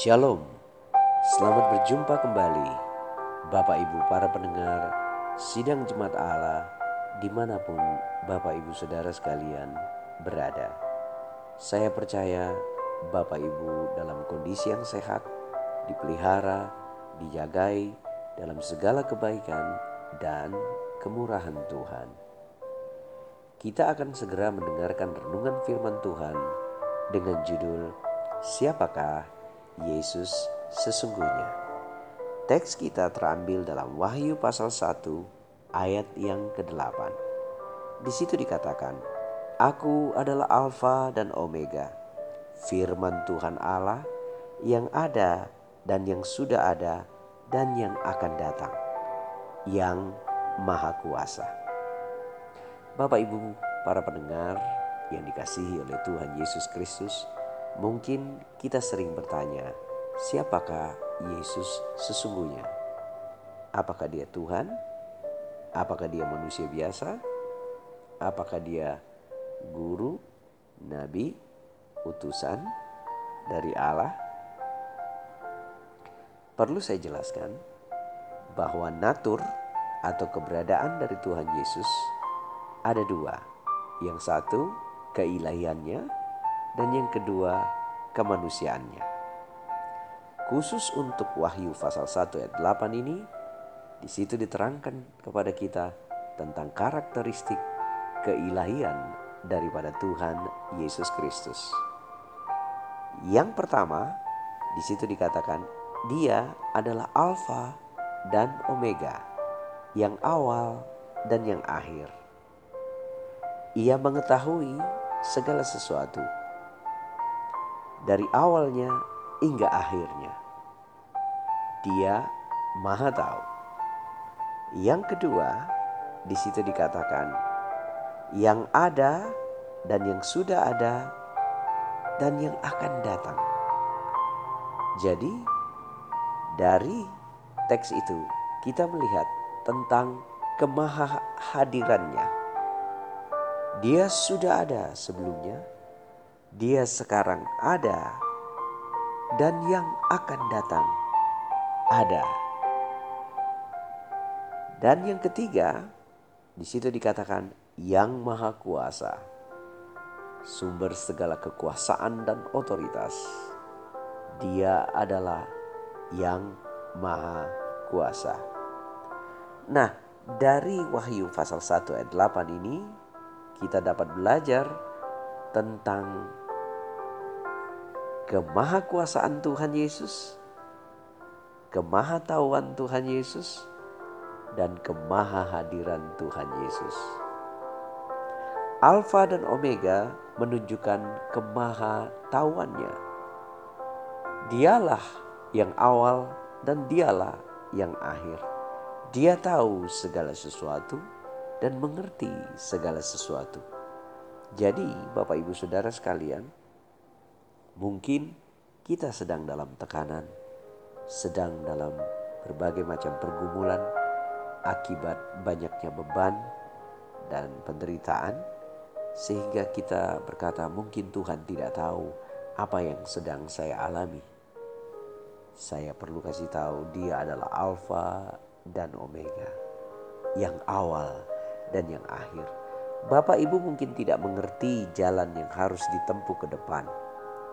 Shalom, selamat berjumpa kembali Bapak Ibu para pendengar Sidang Jemaat Allah di mana pun Bapak Ibu Saudara sekalian berada. Saya percaya Bapak Ibu dalam kondisi yang sehat, dipelihara, dijagai dalam segala kebaikan dan kemurahan Tuhan. Kita akan segera mendengarkan renungan firman Tuhan dengan judul Siapakah Yesus sesungguhnya? Teks kita terambil dalam Wahyu pasal 1 ayat yang ke-8. Di situ dikatakan, Aku adalah Alfa dan Omega, firman Tuhan Allah yang ada dan yang sudah ada dan yang akan datang, yang Maha Kuasa. Bapak Ibu, para pendengar yang dikasihi oleh Tuhan Yesus Kristus, mungkin kita sering bertanya, siapakah Yesus sesungguhnya? Apakah dia Tuhan? Apakah dia manusia biasa? Apakah dia guru, nabi, utusan dari Allah? Perlu saya jelaskan bahwa natur atau keberadaan dari Tuhan Yesus ada dua. Yang satu keilahiannya dan yang kedua kemanusiaannya. Khusus untuk Wahyu pasal 1 ayat 8 ini di situ diterangkan kepada kita tentang karakteristik keilahian daripada Tuhan Yesus Kristus. Yang pertama, di situ dikatakan dia adalah Alfa dan Omega, yang awal dan yang akhir. Ia mengetahui segala sesuatu dari awalnya hingga akhirnya. Dia Maha Tahu. Yang kedua, di situ dikatakan yang ada dan yang sudah ada dan yang akan datang. Jadi, dari teks itu kita melihat tentang kemahahadirannya dia sudah ada sebelumnya, dia sekarang ada, dan yang akan datang ada. Dan yang ketiga, di situ dikatakan yang maha kuasa, sumber segala kekuasaan dan otoritas. Dia adalah yang maha kuasa. Nah, dari Wahyu pasal 1 ayat 8 ini kita dapat belajar tentang kemahakuasaan Tuhan Yesus, kemahatauan Tuhan Yesus, dan kemahahadiran Tuhan Yesus. Alfa dan Omega menunjukkan kemahatauannya. Dialah yang awal dan dialah yang akhir. Dia tahu segala sesuatu dan mengerti segala sesuatu. Jadi, Bapak Ibu Saudara sekalian, mungkin kita sedang dalam tekanan, sedang dalam berbagai macam pergumulan akibat banyaknya beban dan penderitaan, sehingga kita berkata, "Mungkin Tuhan tidak tahu apa yang sedang saya alami." Saya perlu kasih tahu, Dia adalah Alfa dan Omega, yang awal dan yang akhir. Bapak Ibu mungkin tidak mengerti jalan yang harus ditempuh ke depan.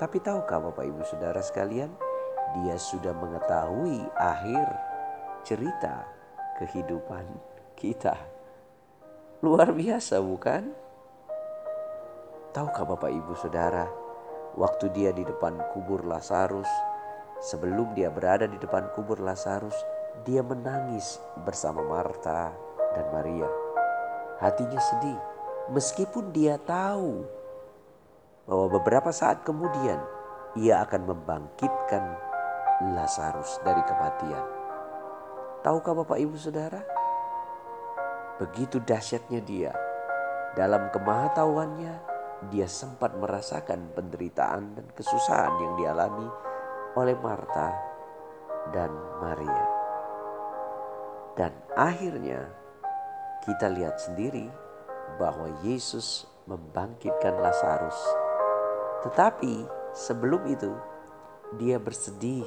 Tapi tahukah Bapak Ibu Saudara sekalian, dia sudah mengetahui akhir cerita kehidupan kita. Luar biasa bukan? Tahukah Bapak Ibu Saudara, waktu dia di depan kubur Lazarus, sebelum dia berada di depan kubur Lazarus, dia menangis bersama Marta dan Maria hatinya sedih. Meskipun dia tahu bahwa beberapa saat kemudian ia akan membangkitkan Lazarus dari kematian. Tahukah Bapak Ibu Saudara? Begitu dahsyatnya dia. Dalam kemahatauannya, dia sempat merasakan penderitaan dan kesusahan yang dialami oleh Marta dan Maria. Dan akhirnya kita lihat sendiri bahwa Yesus membangkitkan Lazarus. Tetapi sebelum itu, dia bersedih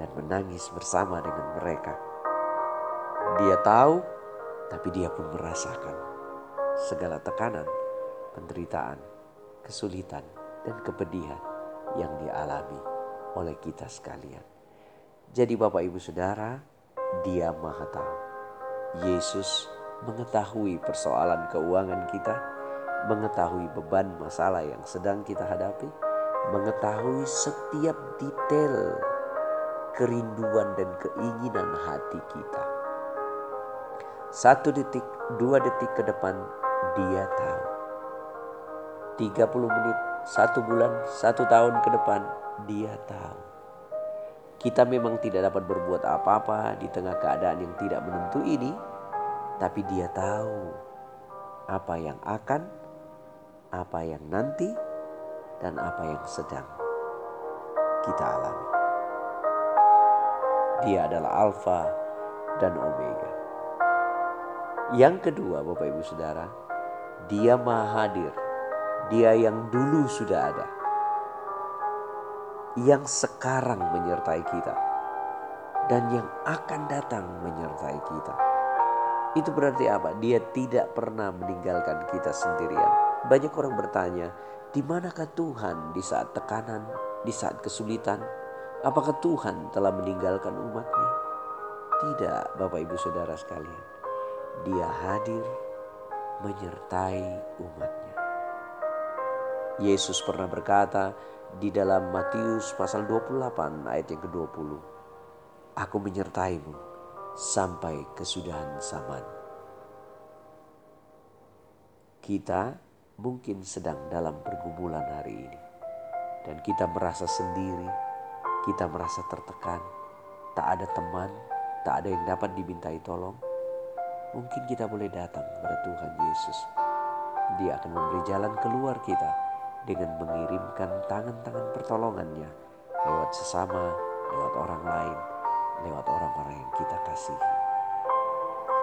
dan menangis bersama dengan mereka. Dia tahu, tapi dia pun merasakan segala tekanan, penderitaan, kesulitan, dan kepedihan yang dialami oleh kita sekalian. Jadi Bapak Ibu Saudara, dia maha tahu. Yesus mengetahui persoalan keuangan kita, mengetahui beban masalah yang sedang kita hadapi, mengetahui setiap detail kerinduan dan keinginan hati kita. Satu detik, dua detik ke depan, dia tahu. 30 menit, satu bulan, satu tahun ke depan, dia tahu. Kita memang tidak dapat berbuat apa-apa di tengah keadaan yang tidak menentu ini, tapi dia tahu apa yang akan, apa yang nanti, dan apa yang sedang kita alami. Dia adalah Alfa dan Omega. Yang kedua, Bapak Ibu Saudara, Dia Maha Hadir. Dia yang dulu sudah ada, yang sekarang menyertai kita, dan yang akan datang menyertai kita. Itu berarti apa? Dia tidak pernah meninggalkan kita sendirian. Banyak orang bertanya, di manakah Tuhan di saat tekanan, di saat kesulitan? Apakah Tuhan telah meninggalkan umatnya? Tidak, Bapak Ibu Saudara sekalian. Dia hadir menyertai umatnya. Yesus pernah berkata di dalam Matius pasal 28 ayat yang ke-20. Aku menyertaimu sampai kesudahan zaman. Kita mungkin sedang dalam pergumulan hari ini. Dan kita merasa sendiri, kita merasa tertekan, tak ada teman, tak ada yang dapat dimintai tolong, mungkin kita boleh datang kepada Tuhan Yesus. Dia akan memberi jalan keluar kita dengan mengirimkan tangan-tangan pertolongannya lewat sesama, lewat orang lain, lewat orang-orang yang kita kasihi.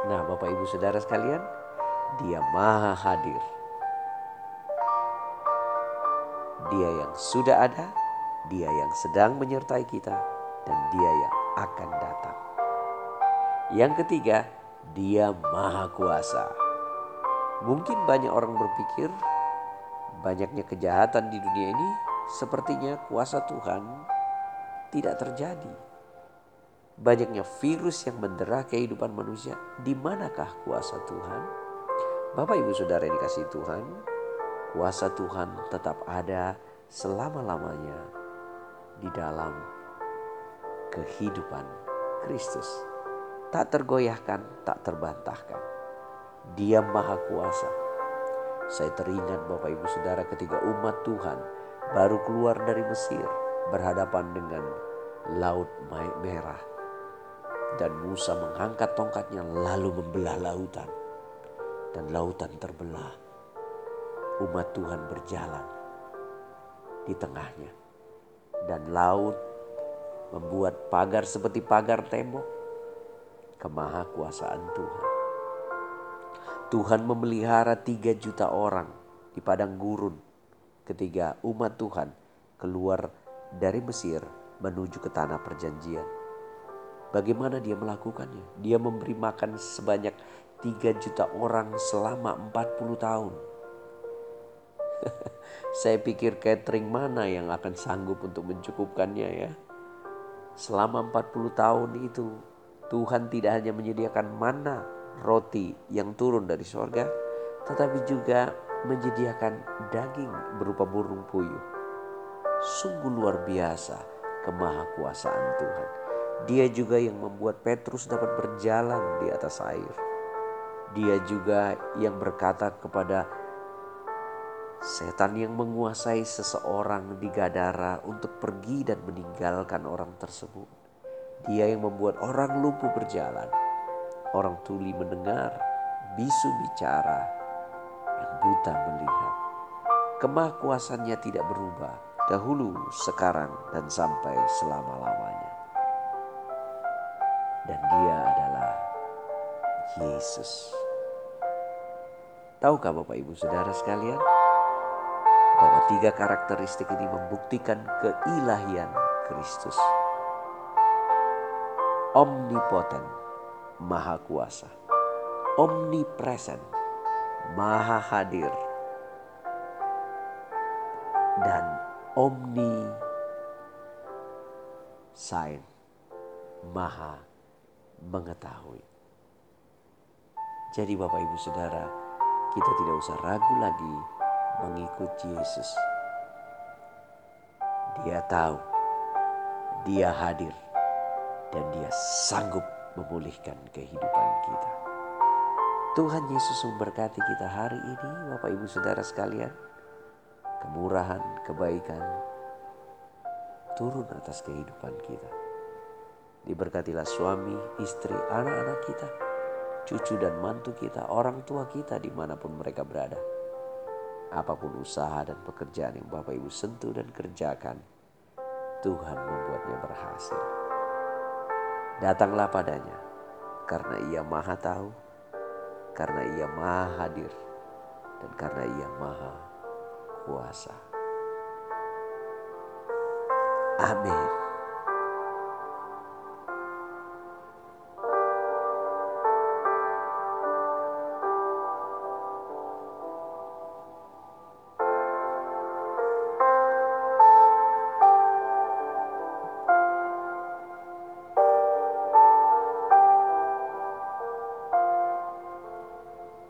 Nah, Bapak Ibu Saudara sekalian, Dia Maha Hadir. Dia yang sudah ada dia yang sedang menyertai kita, dan Dia yang akan datang. Yang ketiga, Dia Maha Kuasa. Mungkin banyak orang berpikir, banyaknya kejahatan di dunia ini sepertinya kuasa Tuhan tidak terjadi. Banyaknya virus yang mendera kehidupan manusia, di manakah kuasa Tuhan? Bapak, ibu, saudara yang dikasih Tuhan, kuasa Tuhan tetap ada selama-lamanya di dalam kehidupan Kristus. Tak tergoyahkan, tak terbantahkan. Dia maha kuasa. Saya teringat Bapak Ibu Saudara ketika umat Tuhan baru keluar dari Mesir berhadapan dengan Laut Merah. Dan Musa mengangkat tongkatnya lalu membelah lautan. Dan lautan terbelah. Umat Tuhan berjalan di tengahnya dan laut membuat pagar seperti pagar tembok kemahakuasaan Tuhan. Tuhan memelihara tiga juta orang di padang gurun ketika umat Tuhan keluar dari Mesir menuju ke tanah perjanjian. Bagaimana dia melakukannya? Dia memberi makan sebanyak tiga juta orang selama 40 tahun. Saya pikir catering mana yang akan sanggup untuk mencukupkannya ya. Selama 40 tahun itu Tuhan tidak hanya menyediakan mana roti yang turun dari sorga, tetapi juga menyediakan daging berupa burung puyuh. Sungguh luar biasa kemahakuasaan Tuhan. Dia juga yang membuat Petrus dapat berjalan di atas air. Dia juga yang berkata kepada Setan yang menguasai seseorang di Gadara untuk pergi dan meninggalkan orang tersebut. Dia yang membuat orang lumpuh berjalan, orang tuli mendengar, bisu bicara, yang buta melihat. Kemahakuasannya tidak berubah, dahulu, sekarang, dan sampai selama-lamanya. Dan dia adalah Yesus. Tahukah Bapak Ibu Saudara sekalian? Bahwa tiga karakteristik ini membuktikan keilahian, Kristus. Omnipoten, maha kuasa. Omnipresent, maha hadir. Dan omni sign, maha mengetahui. Jadi Bapak Ibu Saudara, kita tidak usah ragu lagi mengikut Yesus. Dia tahu, dia hadir, dan dia sanggup memulihkan kehidupan kita. Tuhan Yesus memberkati kita hari ini, Bapak Ibu Saudara sekalian. Kemurahan, kebaikan turun atas kehidupan kita. Diberkatilah suami, istri, anak-anak kita, cucu dan mantu kita, orang tua kita di mana pun mereka berada. Apa pun usaha dan pekerjaan yang Bapak Ibu sentuh dan kerjakan, Tuhan membuatnya berhasil. Datanglah padanya, karena ia maha tahu, karena ia maha hadir, dan karena ia maha kuasa. Amin.